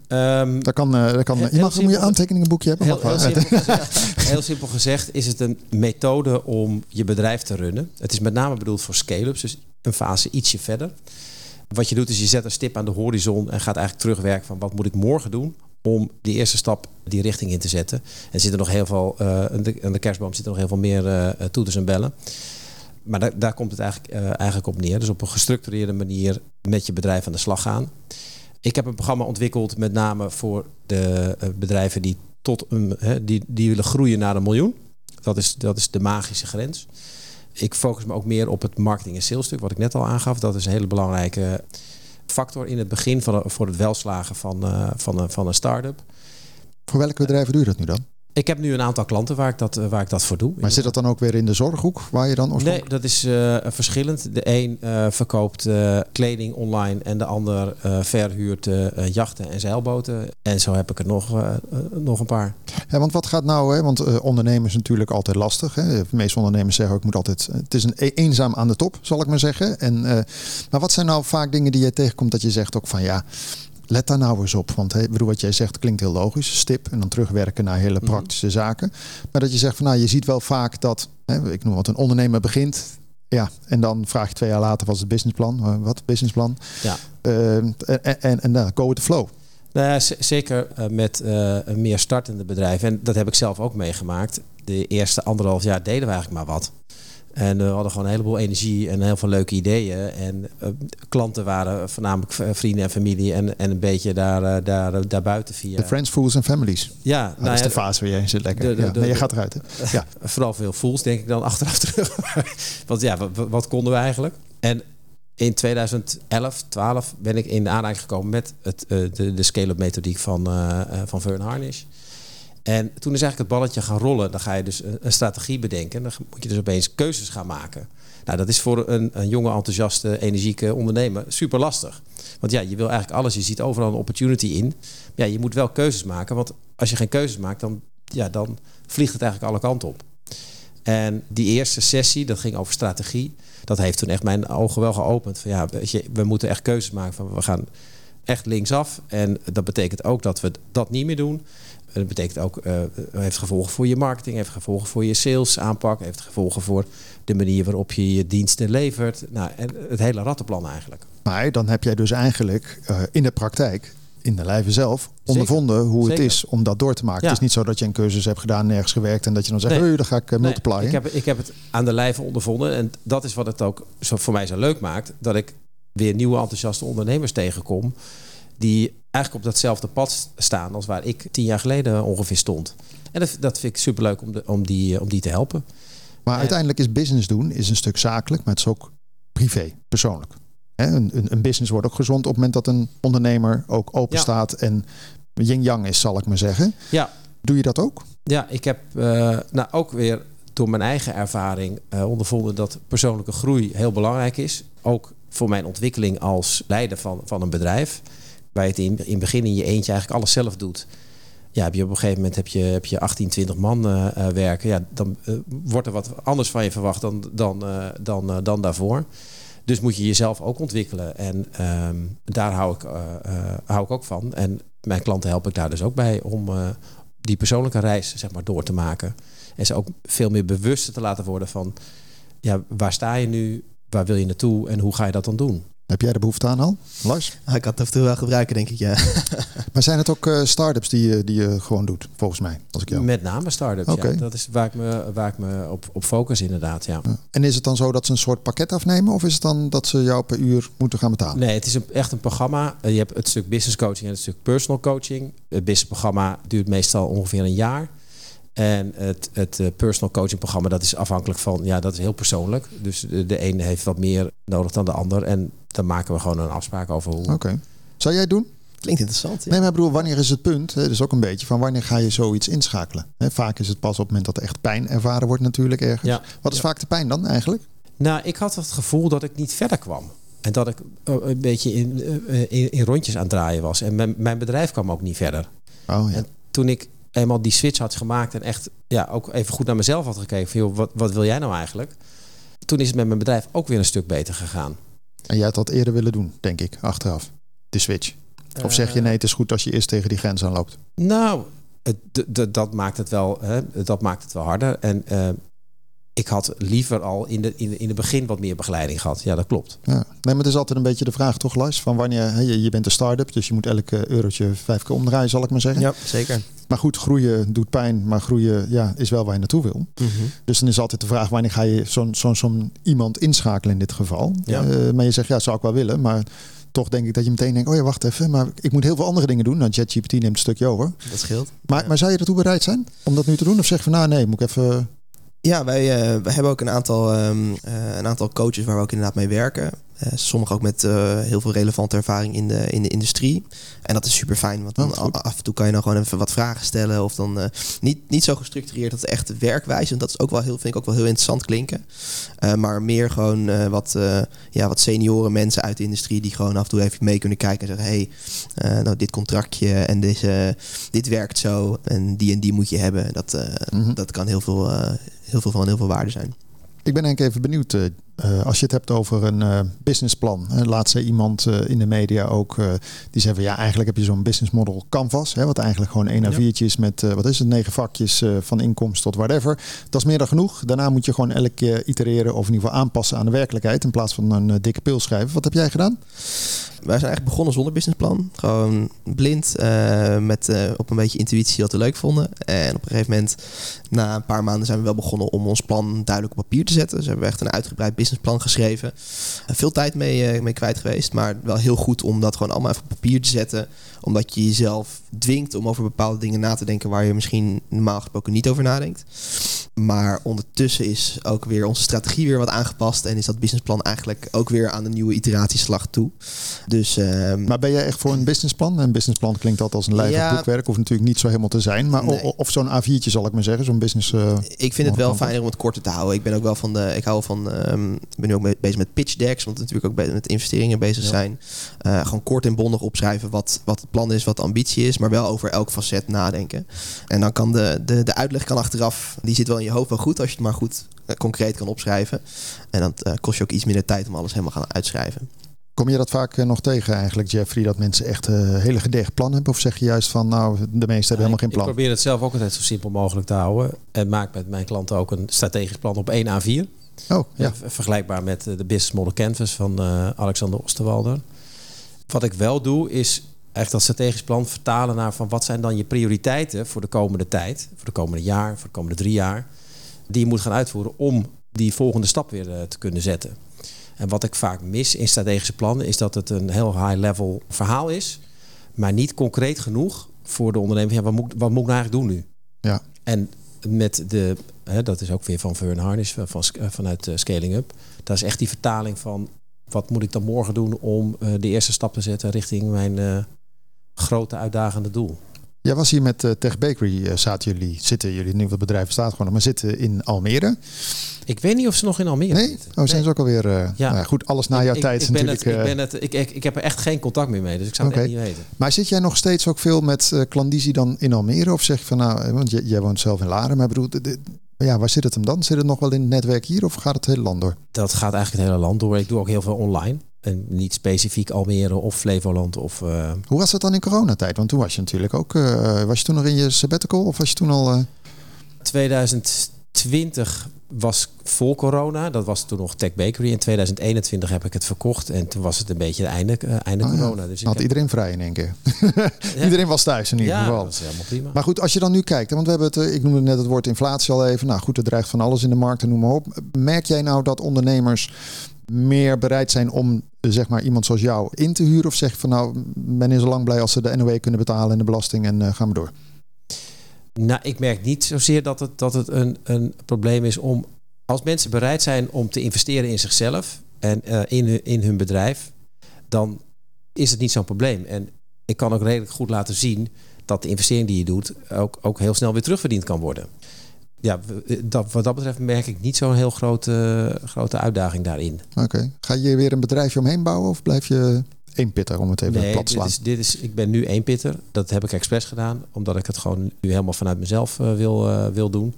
Dat kan, eh, dat kan, Heel- je mag simpel. aantekeningenboekje hebben. Heel, heel, simpel gezegd, heel simpel gezegd is het een methode om je bedrijf te runnen. Het is met name bedoeld voor scale-ups, dus een fase ietsje verder. Wat je doet is je zet een stip aan de horizon en gaat eigenlijk terugwerken van wat moet ik morgen doen om die eerste stap die richting in te zetten. En zitten nog heel veel, eh, aan, de, kerstboom nog heel veel meer eh, toeters en bellen. Maar daar, komt het eigenlijk, eh, eigenlijk op neer. Dus op een gestructureerde manier met je bedrijf aan de slag gaan. Ik heb een programma ontwikkeld met name voor de bedrijven die, tot een, die, die willen groeien naar een miljoen. Dat is, dat is de magische grens. Ik focus me ook meer op het marketing- en salesstuk, wat ik net al aangaf. Dat is een hele belangrijke factor in het begin van, voor het welslagen van, eh, van, van een start-up. Voor welke bedrijven doe je dat nu dan? Ik heb nu een aantal klanten waar ik dat, eh, waar ik dat voor doe. Maar zit dat dan ook weer in de zorghoek waar je dan Nee, oorspronkelijk... dat is eh, verschillend. De een eh, verkoopt kleding online en de ander verhuurt jachten en zeilboten. En zo heb ik er nog, nog een paar. Ja, want wat gaat nou, hè? want ondernemen is natuurlijk altijd lastig. Hè? De meeste ondernemers zeggen ook, ik moet altijd, het is een e- eenzaam aan de top, zal ik maar zeggen. En, maar wat zijn nou vaak dingen die je tegenkomt dat je zegt ook van ja, let daar nou eens op. Want bedoel, wat jij zegt klinkt heel logisch, stip en dan terugwerken naar hele Mhm. praktische zaken. Maar dat je zegt van nou, je ziet wel vaak dat, hè, ik noem wat, een ondernemer begint. Ja, en dan vraag je twee jaar later, wat is het businessplan? Eh, wat, businessplan? Ja. Eh, en en, en dan go with the flow. Nou ja, zeker eh, met een meer startende bedrijven. En dat heb ik zelf ook meegemaakt. De eerste anderhalf jaar deden we eigenlijk maar wat. En we hadden gewoon een heleboel energie en heel veel leuke ideeën. En eh, klanten waren voornamelijk vrienden en familie. En, en een beetje daar, eh, daar, eh, daarbuiten via. De friends, fools en families. Ja, Nou, nou dat is ja, de fase waar jij zit lekker. de- de- ja. de- nee, je gaat eruit. Hè? Ja. Vooral veel fools, denk ik dan achteraf terug. Want ja, wat, wat konden we eigenlijk? En in 2011, 12 ben ik in de aanraking gekomen met het, de, de scale-up methodiek van, van Vern Harnish. En toen is eigenlijk het balletje gaan rollen. Dan ga je dus een, strategie bedenken. Dan moet je dus opeens keuzes gaan maken. Nou, dat is voor een, een jonge, enthousiaste, energieke ondernemer super lastig. Want ja, je wil eigenlijk alles. Je ziet overal een opportunity in. Ja, je moet wel keuzes maken. Want als je geen keuzes maakt, dan, ja, dan vliegt het eigenlijk alle kanten op. En die eerste sessie, dat ging over strategie. Dat heeft toen echt mijn ogen wel geopend. Van ja, weet je, we moeten echt keuzes maken. Van we gaan echt linksaf. En dat betekent ook dat we dat niet meer doen. En dat betekent ook, eh heeft gevolgen voor je marketing, heeft gevolgen voor je sales aanpak, heeft gevolgen voor de manier waarop je je diensten levert. Nou, en het hele rattenplan eigenlijk. Maar dan heb jij dus eigenlijk eh, in de praktijk, in de lijve zelf, ondervonden hoe het is om dat door te maken. Ja. Het is niet zo dat je een cursus hebt gedaan, nergens gewerkt en dat je dan zegt, Nee. hey, dan ga ik uh, Nee, ik, heb, ik heb het aan de lijve ondervonden. En dat is wat het ook zo voor mij zo leuk maakt. Dat ik weer nieuwe enthousiaste ondernemers tegenkom. Die eigenlijk op datzelfde pad staan als waar ik tien jaar geleden ongeveer stond. En dat, dat vind ik superleuk om, de, om, die, om die te helpen. Maar uiteindelijk is business doen is een stuk zakelijk, maar het is ook privé, persoonlijk. Hè, een, een, een business wordt ook gezond op het moment dat een ondernemer ook open Ja. staat en yin-yang is, zal ik maar zeggen. Ja, Doe je dat ook? Ja, ik heb eh, nou ook weer door mijn eigen ervaring eh, ondervonden dat persoonlijke groei heel belangrijk is. Ook voor mijn ontwikkeling als leider van, van een bedrijf. Waar je het in, in het begin in je eentje eigenlijk alles zelf doet. Ja, heb je op een gegeven moment heb je, heb je 18, 20 man eh, eh, werken. Ja, dan eh, wordt er wat anders van je verwacht dan, dan, dan, dan daarvoor. Dus moet je jezelf ook ontwikkelen. En ehm, daar hou ik, hou ik ook van. En mijn klanten help ik daar dus ook bij om die persoonlijke reis zeg maar, door te maken. En ze ook veel meer bewuster te laten worden van... Ja, waar sta je nu? Waar wil je naartoe? En hoe ga je dat dan doen? Heb jij de behoefte aan al, Lars? Ah, ik kan het af en toe wel gebruiken, denk ik, ja. Maar zijn het ook eh start-ups die, je- die je gewoon doet, volgens mij? Als ik jou... Met name start-ups. Oké. Ja. Dat is waar ik me, waar ik me op, op focus inderdaad, ja. Ja. En is het dan zo dat ze een soort pakket afnemen? Of is het dan dat ze jou per uur moeten gaan betalen? Nee, het is een, echt een programma. Eh, Je hebt het stuk business coaching en het stuk personal coaching. Het business programma duurt meestal ongeveer een jaar. En het, het eh, personal coaching programma, dat is afhankelijk van, ja, dat is heel persoonlijk. Dus de, de ene heeft wat meer nodig dan de ander. En dan maken we gewoon een afspraak over hoe. Oké. Zou jij het doen? Klinkt interessant. Ja. Nee, maar ik bedoel, wanneer is het punt? Hè, is ook een beetje van wanneer ga je zoiets inschakelen? Hè, vaak is het pas op het moment dat er echt pijn ervaren wordt natuurlijk ergens. Ja. Wat is Ja. vaak de pijn dan eigenlijk? Nou, ik had het gevoel dat ik niet verder kwam. En dat ik eh, een beetje in, eh, in, in rondjes aan het draaien was. En mijn, mijn bedrijf kwam ook niet verder. Oh ja. En toen ik eenmaal die switch had gemaakt en echt ja, ook even goed naar mezelf had gekeken van joh, wat, wat wil jij nou eigenlijk? Toen is het met mijn bedrijf ook weer een stuk beter gegaan. En jij had dat eerder willen doen, denk ik, achteraf. De switch. Of zeg je Eh, nee, het is goed als je eerst tegen die grens aanloopt? Nou, het, dat maakt het wel, hè, dat maakt het wel harder. En eh, ik had liever al in de, in, de, in het begin wat meer begeleiding gehad. Ja, dat klopt. Ja. Nee, maar het is altijd een beetje de vraag toch, Lars? Van wanneer, hè, je, je bent een start-up, dus je moet elke eurotje vijf keer omdraaien, zal ik maar zeggen. Ja, zeker. Maar goed, groeien doet pijn, maar groeien ja, is wel waar je naartoe wil. Dus dan is altijd de vraag, wanneer ga je zo'n zo'n zo'n iemand inschakelen in dit geval? Ja. Eh, maar je zegt, ja, zou ik wel willen, maar toch denk ik dat je meteen denkt, oh ja, wacht even, maar ik moet heel veel andere dingen doen. Nou, ChatGPT neemt een stukje over. Dat scheelt. Maar, Ja. maar zou je ertoe bereid zijn om dat nu te doen? Of zeg je van, nou nee, moet ik even... Ja, wij, wij hebben ook een aantal, ehm, eh, een aantal coaches waar we ook inderdaad mee werken. Uh, sommigen ook met uh, heel veel relevante ervaring in de, in de industrie. En dat is super fijn, want dan Oh, af en toe kan je dan gewoon even wat vragen stellen. Of dan uh, niet, niet zo gestructureerd, dat echt werkwijze. En dat is ook wel heel, vind ik ook wel heel interessant klinken. Uh, maar meer gewoon uh, wat, uh, ja, wat senioren mensen uit de industrie die gewoon af en toe even mee kunnen kijken en zeggen: hey, uh, nou, dit contractje en deze, dit werkt zo en die en die moet je hebben. Dat, uh, mm -hmm. dat kan heel veel, uh, heel veel van heel veel waarde zijn. Ik ben eigenlijk even benieuwd, uh, als je het hebt over een uh, businessplan. Uh, laatst zei iemand uh, in de media ook, die zei van ja, eigenlijk heb je zo'n business model canvas. Hè, wat eigenlijk gewoon één A4'tje is met, wat is het, negen vakjes van inkomst tot whatever. Dat is meer dan genoeg. Daarna moet je gewoon elke keer itereren of in ieder geval aanpassen aan de werkelijkheid. In plaats van een dikke pil schrijven. Wat heb jij gedaan? Wij zijn eigenlijk begonnen zonder businessplan. Gewoon blind, met op een beetje intuïtie wat we leuk vonden. En op een gegeven moment, na een paar maanden, zijn we wel begonnen om ons plan duidelijk op papier te zetten. Dus we hebben echt een uitgebreid businessplan geschreven. Uh, veel tijd mee, mee kwijt geweest, maar wel heel goed om dat gewoon allemaal even op papier te zetten. Omdat je jezelf dwingt om over bepaalde dingen na te denken waar je misschien normaal gesproken niet over nadenkt. Maar ondertussen is ook weer onze strategie weer wat aangepast. En is dat businessplan eigenlijk ook weer aan de nieuwe iteratieslag toe. Dus, uh, maar ben jij echt voor een businessplan? Een businessplan klinkt altijd als een lijf ja, boekwerk. Hoeft natuurlijk niet zo helemaal te zijn. Maar nee. of zo'n A4'tje zal ik maar zeggen. Zo'n business. Uh, ik vind het wel fijner om het korter te houden. Ik ben ook wel van de. Ik hou van. Um, ik ben nu ook bezig met pitch decks. Want natuurlijk ook met investeringen bezig ja. zijn. Uh, gewoon kort en bondig opschrijven wat, wat het plan is, wat de ambitie is. Maar wel over elk facet nadenken. En dan kan de, de, de uitleg kan achteraf. Die zit wel in je hoofd wel goed als je het maar goed uh, concreet kan opschrijven. En dan uh, kost je ook iets minder tijd om alles helemaal gaan uitschrijven. Kom je dat vaak uh, nog tegen eigenlijk, Jeffrey, dat mensen echt een hele gedegen plan hebben? Of zeg je juist van, nou, de meesten hebben helemaal geen plan? Ik probeer het zelf ook altijd zo simpel mogelijk te houden. En maak met mijn klanten ook een strategisch plan op 1 A4. Oh, ja. Vergelijkbaar met de Business Model Canvas van uh, Alexander Osterwalder. Wat ik wel doe, is echt dat strategisch plan vertalen naar van wat zijn dan je prioriteiten voor de komende tijd, voor de komende jaar, voor de komende drie jaar, die je moet gaan uitvoeren om die volgende stap weer uh, te kunnen zetten. En wat ik vaak mis in strategische plannen is dat het een heel high-level verhaal is, maar niet concreet genoeg voor de ondernemer. Ja, wat moet, wat moet ik nou eigenlijk doen nu? Ja. En met de, hè, dat is ook weer van Vern Harnish van, van, vanuit uh, Scaling Up. Dat is echt die vertaling van wat moet ik dan morgen doen om uh, de eerste stap te zetten richting mijn uh, grote uitdagende doel. Jij was hier met uh, Tech Bakery, uh, zaten jullie, zitten jullie, nu het bedrijf bestaat gewoon, maar zitten in Almere. Ik weet niet of ze nog in Almere nee? zitten. Oh, zijn nee. ze ook alweer, uh, ja. Nou, goed, alles na jouw ik, tijd ik, ben natuurlijk... Het, ik, ben het, ik, ik, ik heb er echt geen contact meer mee, dus ik zou okay. het echt niet weten. Maar zit jij nog steeds ook veel met uh, klandizie dan in Almere? Of zeg je van, nou, want jij, jij woont zelf in Laren, maar bedoel, de, de, ja, waar zit het hem dan? Zit het nog wel in het netwerk hier of gaat het hele land door? Dat gaat eigenlijk het hele land door. Ik doe ook heel veel online. En niet specifiek Almere of Flevoland. Of, uh... Hoe was het dan in coronatijd? Want toen was je natuurlijk ook... Uh, was je toen nog in je sabbatical of was je toen al... Uh... 2020 was vol corona. Dat was toen nog Tech Bakery. In 2021 heb ik het verkocht. En toen was het een beetje het einde, einde oh, corona. Ja. Dus had heb... iedereen vrij in één keer. ja. iedereen was thuis in ieder ja, geval. dat is helemaal prima. Maar goed, als je dan nu kijkt. Want we hebben het, ik noemde net het woord inflatie al even. Nou goed, er dreigt van alles in de markt en noem maar op. Merk jij nou dat ondernemers meer bereid zijn om zeg maar iemand zoals jou in te huren? Of zeg je van nou, ben je zo lang blij als ze de NOW kunnen betalen en de belasting en uh, gaan we door? Nou, ik merk niet zozeer dat het, dat het een, een probleem is om als mensen bereid zijn om te investeren in zichzelf en uh, in, hun, in hun bedrijf, dan is het niet zo'n probleem. En ik kan ook redelijk goed laten zien dat de investering die je doet ook, ook heel snel weer terugverdiend kan worden ja, dat, wat dat betreft merk ik niet zo'n heel grote, grote uitdaging daarin. Oké. Okay. Ga je weer een bedrijfje omheen bouwen of blijf je één pitter om het even nee, plat te slaan? Dit is, dit is, ik ben nu één pitter. Dat heb ik expres gedaan, omdat ik het gewoon nu helemaal vanuit mezelf uh, wil, uh, wil doen.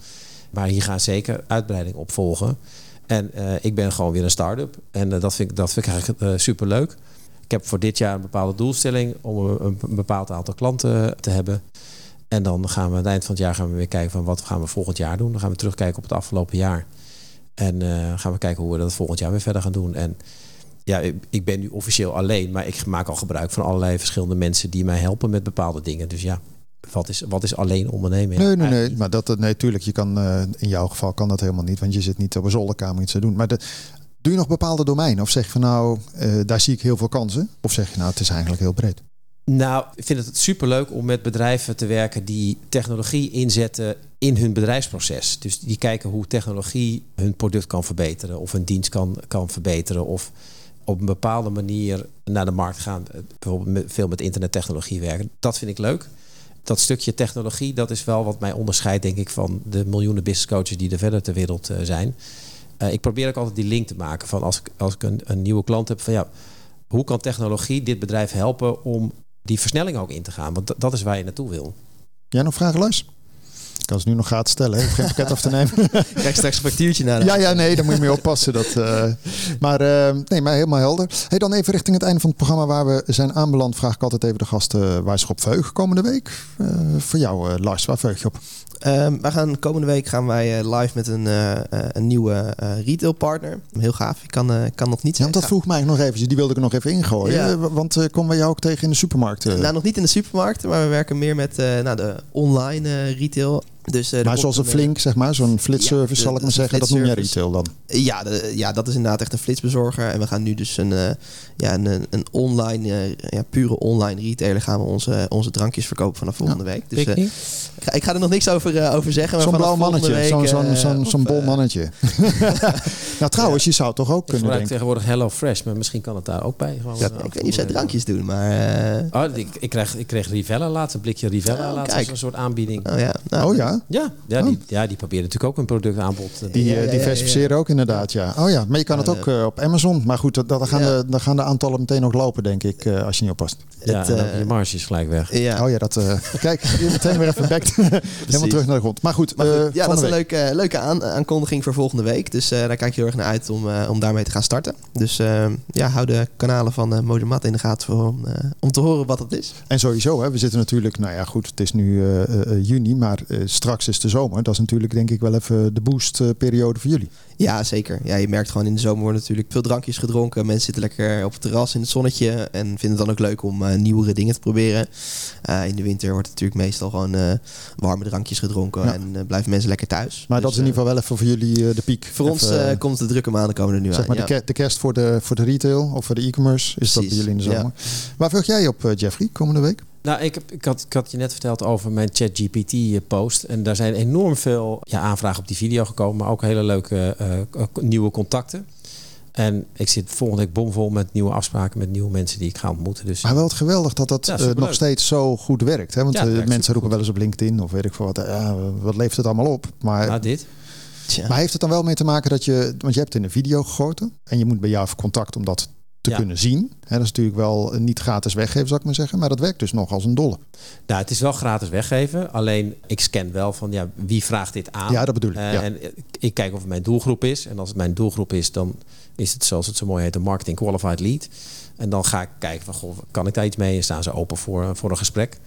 Maar hier gaan zeker uitbreiding op volgen. En uh, ik ben gewoon weer een start-up. En dat, vind ik, dat vind ik eigenlijk super leuk. Ik heb voor dit jaar een bepaalde doelstelling om een, een bepaald aantal klanten te hebben. En dan gaan we aan het eind van het jaar gaan we weer kijken van wat gaan we volgend jaar doen. Dan gaan we terugkijken op het afgelopen jaar. En uh, gaan we kijken hoe we dat volgend jaar weer verder gaan doen. En ja, ik ben nu officieel alleen, maar ik maak al gebruik van allerlei verschillende mensen die mij helpen met bepaalde dingen. Dus ja, wat is, wat is alleen ondernemen? Nee, nee, nee. Maar dat, nee, tuurlijk, je kan, uh, in jouw geval kan dat helemaal niet, want je zit niet op een zolderkamer iets te doen. Maar de, doe je nog bepaalde domeinen? Of zeg je van nou, uh, daar zie ik heel veel kansen? Of zeg je nou, het is eigenlijk heel breed? Nou, ik vind het superleuk om met bedrijven te werken die technologie inzetten in hun bedrijfsproces. Dus die kijken hoe technologie hun product kan verbeteren of hun dienst kan, kan verbeteren of op een bepaalde manier naar de markt gaan. Eh, Bijvoorbeeld veel met internettechnologie werken. Dat vind ik leuk. Dat stukje technologie, dat is wel wat mij onderscheidt, denk ik, van de miljoenen business coaches die er verder ter wereld eh, zijn. Uh, ik probeer ook altijd die link te maken van als ik, als ik een, een nieuwe klant heb, van ja, hoe kan technologie dit bedrijf helpen om die versnelling ook in te gaan? Want dat is waar je naartoe wil. Jij nog vragen, Luis? Ze nu nog gratis stellen. Geen pakket af te nemen. Krijg straks een factuurtje naar. Ja, ja, nee, daar moet je mee oppassen. Dat, uh, maar, uh, nee, maar helemaal helder. Hey, dan even richting het einde van het programma waar we zijn aanbeland. Vraag ik altijd even de gasten waar ze op veugen komende week. Uh, voor jou, Lars, waar veug je op? Um, wij gaan komende week gaan wij live met een, een nieuwe retail partner. Heel gaaf. Ik kan, kan nog niet zeggen. Ja, dat vroeg mij nog even. Die wilde ik nog even ingooien. Ja. Want komen we jou ook tegen in de supermarkt? Nou, nog niet in de supermarkt, maar we werken meer met nou, de online retail. Dus, uh, maar zoals een flink, zeg maar, zo'n flitsservice ja, zal ik maar zeggen, dat noem jij retail dan? Ja, de, ja, dat is inderdaad echt een flitsbezorger. En we gaan nu dus een, uh, ja, een, een online, uh, ja, pure online retailer gaan we onze, onze drankjes verkopen vanaf volgende ja, week. Dus ik, ga, ik ga er nog niks over, over zeggen. Zo'n blauw mannetje, zo'n zo'n zo'n zo'n bol mannetje. nou trouwens, je zou toch ook kunnen denken. tegenwoordig Hello Fresh, maar misschien kan het daar ook bij. Gewoon, ja, ik weet niet of zij drankjes doen, maar... Oh, ik, ik, kreeg, ik kreeg Rivella laatst, een blikje Rivella oh, laatst als een soort aanbieding. Oh ja, nou, oh, ja? Ja, ja, die, ja, die proberen natuurlijk ook een productaanbod. Die, ja, ja, diversificeren ook inderdaad, ja. Oh ja, maar je kan het ook uh, op Amazon. Maar goed, dat, dat gaan, de, dan gaan de aantallen meteen nog lopen, denk ik, uh, als je niet oppast. Ja, het, uh, je marge is gelijk weg. Ja. Oh ja, dat... kijk, je meteen weer even back. Helemaal terug naar de grond. Maar goed, maar goed ja, dat is een leuke, leuke aan, aankondiging voor volgende week. Dus daar kijk je heel erg naar uit om, om daarmee te gaan starten. Dus ja, hou de kanalen van uh, Modemat in de gaten voor, om, om te horen wat het is. En sowieso, hè, we zitten natuurlijk, nou ja goed, het is nu juni, maar straks is de zomer. Dat is natuurlijk denk ik wel even de boostperiode voor jullie. Ja, zeker. Ja, je merkt gewoon in de zomer worden natuurlijk veel drankjes gedronken. Mensen zitten lekker op het terras in het zonnetje en vinden het dan ook leuk om uh, nieuwere dingen te proberen. Uh, in de winter wordt het natuurlijk meestal gewoon uh, warme drankjes gedronken ja. en blijven mensen lekker thuis. Maar dus, dat is in ieder geval wel even voor jullie de piek. Voor ons komt de drukke maanden komen er nu zeg aan. Maar ja. de, de, kerst voor de, voor de retail of voor de e-commerce is Precies. dat bij jullie in de zomer. Ja. Waar vug jij op, Jeffrey, komende week? Nou, ik, heb, ik, had, ik had je net verteld over mijn ChatGPT-post. En daar zijn enorm veel ja, aanvragen op die video gekomen. Maar ook hele leuke uh, nieuwe contacten. En ik zit volgende week bomvol met nieuwe afspraken met nieuwe mensen die ik ga ontmoeten. Dus, maar wel het geweldig dat dat ja, uh, nog steeds zo goed werkt. Hè? Want ja, mensen roepen wel eens op LinkedIn of weet ik veel wat. Uh, wat levert het allemaal op? Maar, nou, dit. Tja. Maar heeft het dan wel mee te maken dat je... Want je hebt in een video gegoten. En je moet bij jou even contact om dat te ja. kunnen zien. He, dat is natuurlijk wel niet gratis weggeven, zou ik maar zeggen. Maar dat werkt dus nog als een dolle. Nou, het is wel gratis weggeven. Alleen ik scan wel van ja, wie vraagt dit aan. Ja, dat bedoel ik. Uh, ja. En ik kijk of het mijn doelgroep is. En als het mijn doelgroep is, dan is het zoals het zo mooi heet, een marketing qualified lead. En dan ga ik kijken van goh, kan ik daar iets mee? En staan ze open voor, voor een gesprek?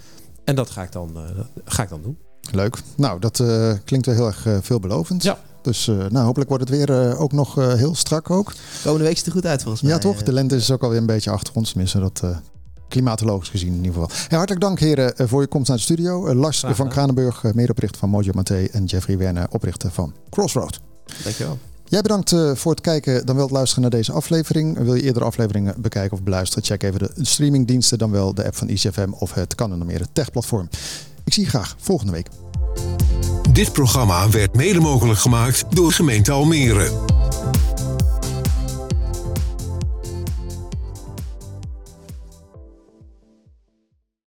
En dat ga ik dan, uh, ga ik dan doen. Leuk. Nou, dat uh, klinkt wel heel erg veelbelovend. Ja. Dus uh, nou, hopelijk wordt het weer uh, ook nog uh, heel strak ook. Komende week ziet er goed uit volgens mij. Ja toch? De lente is ook alweer een beetje achter ons. Tenminste, dat klimatologisch gezien in ieder geval. Ja, hartelijk dank heren voor je komst naar de studio. Lars Graag, van Kranenburg, medeoprichter van Mojo Maté. En Jeffrey Werner, oprichter van Crossroad. Dankjewel. Jij bedankt voor het kijken, dan wel het luisteren naar deze aflevering. Wil je eerdere afleveringen bekijken of beluisteren? Check even de streamingdiensten, dan wel de app van ICFM of het kan meer het techplatform. Ik zie je graag volgende week. Dit programma werd mede mogelijk gemaakt door gemeente Almere.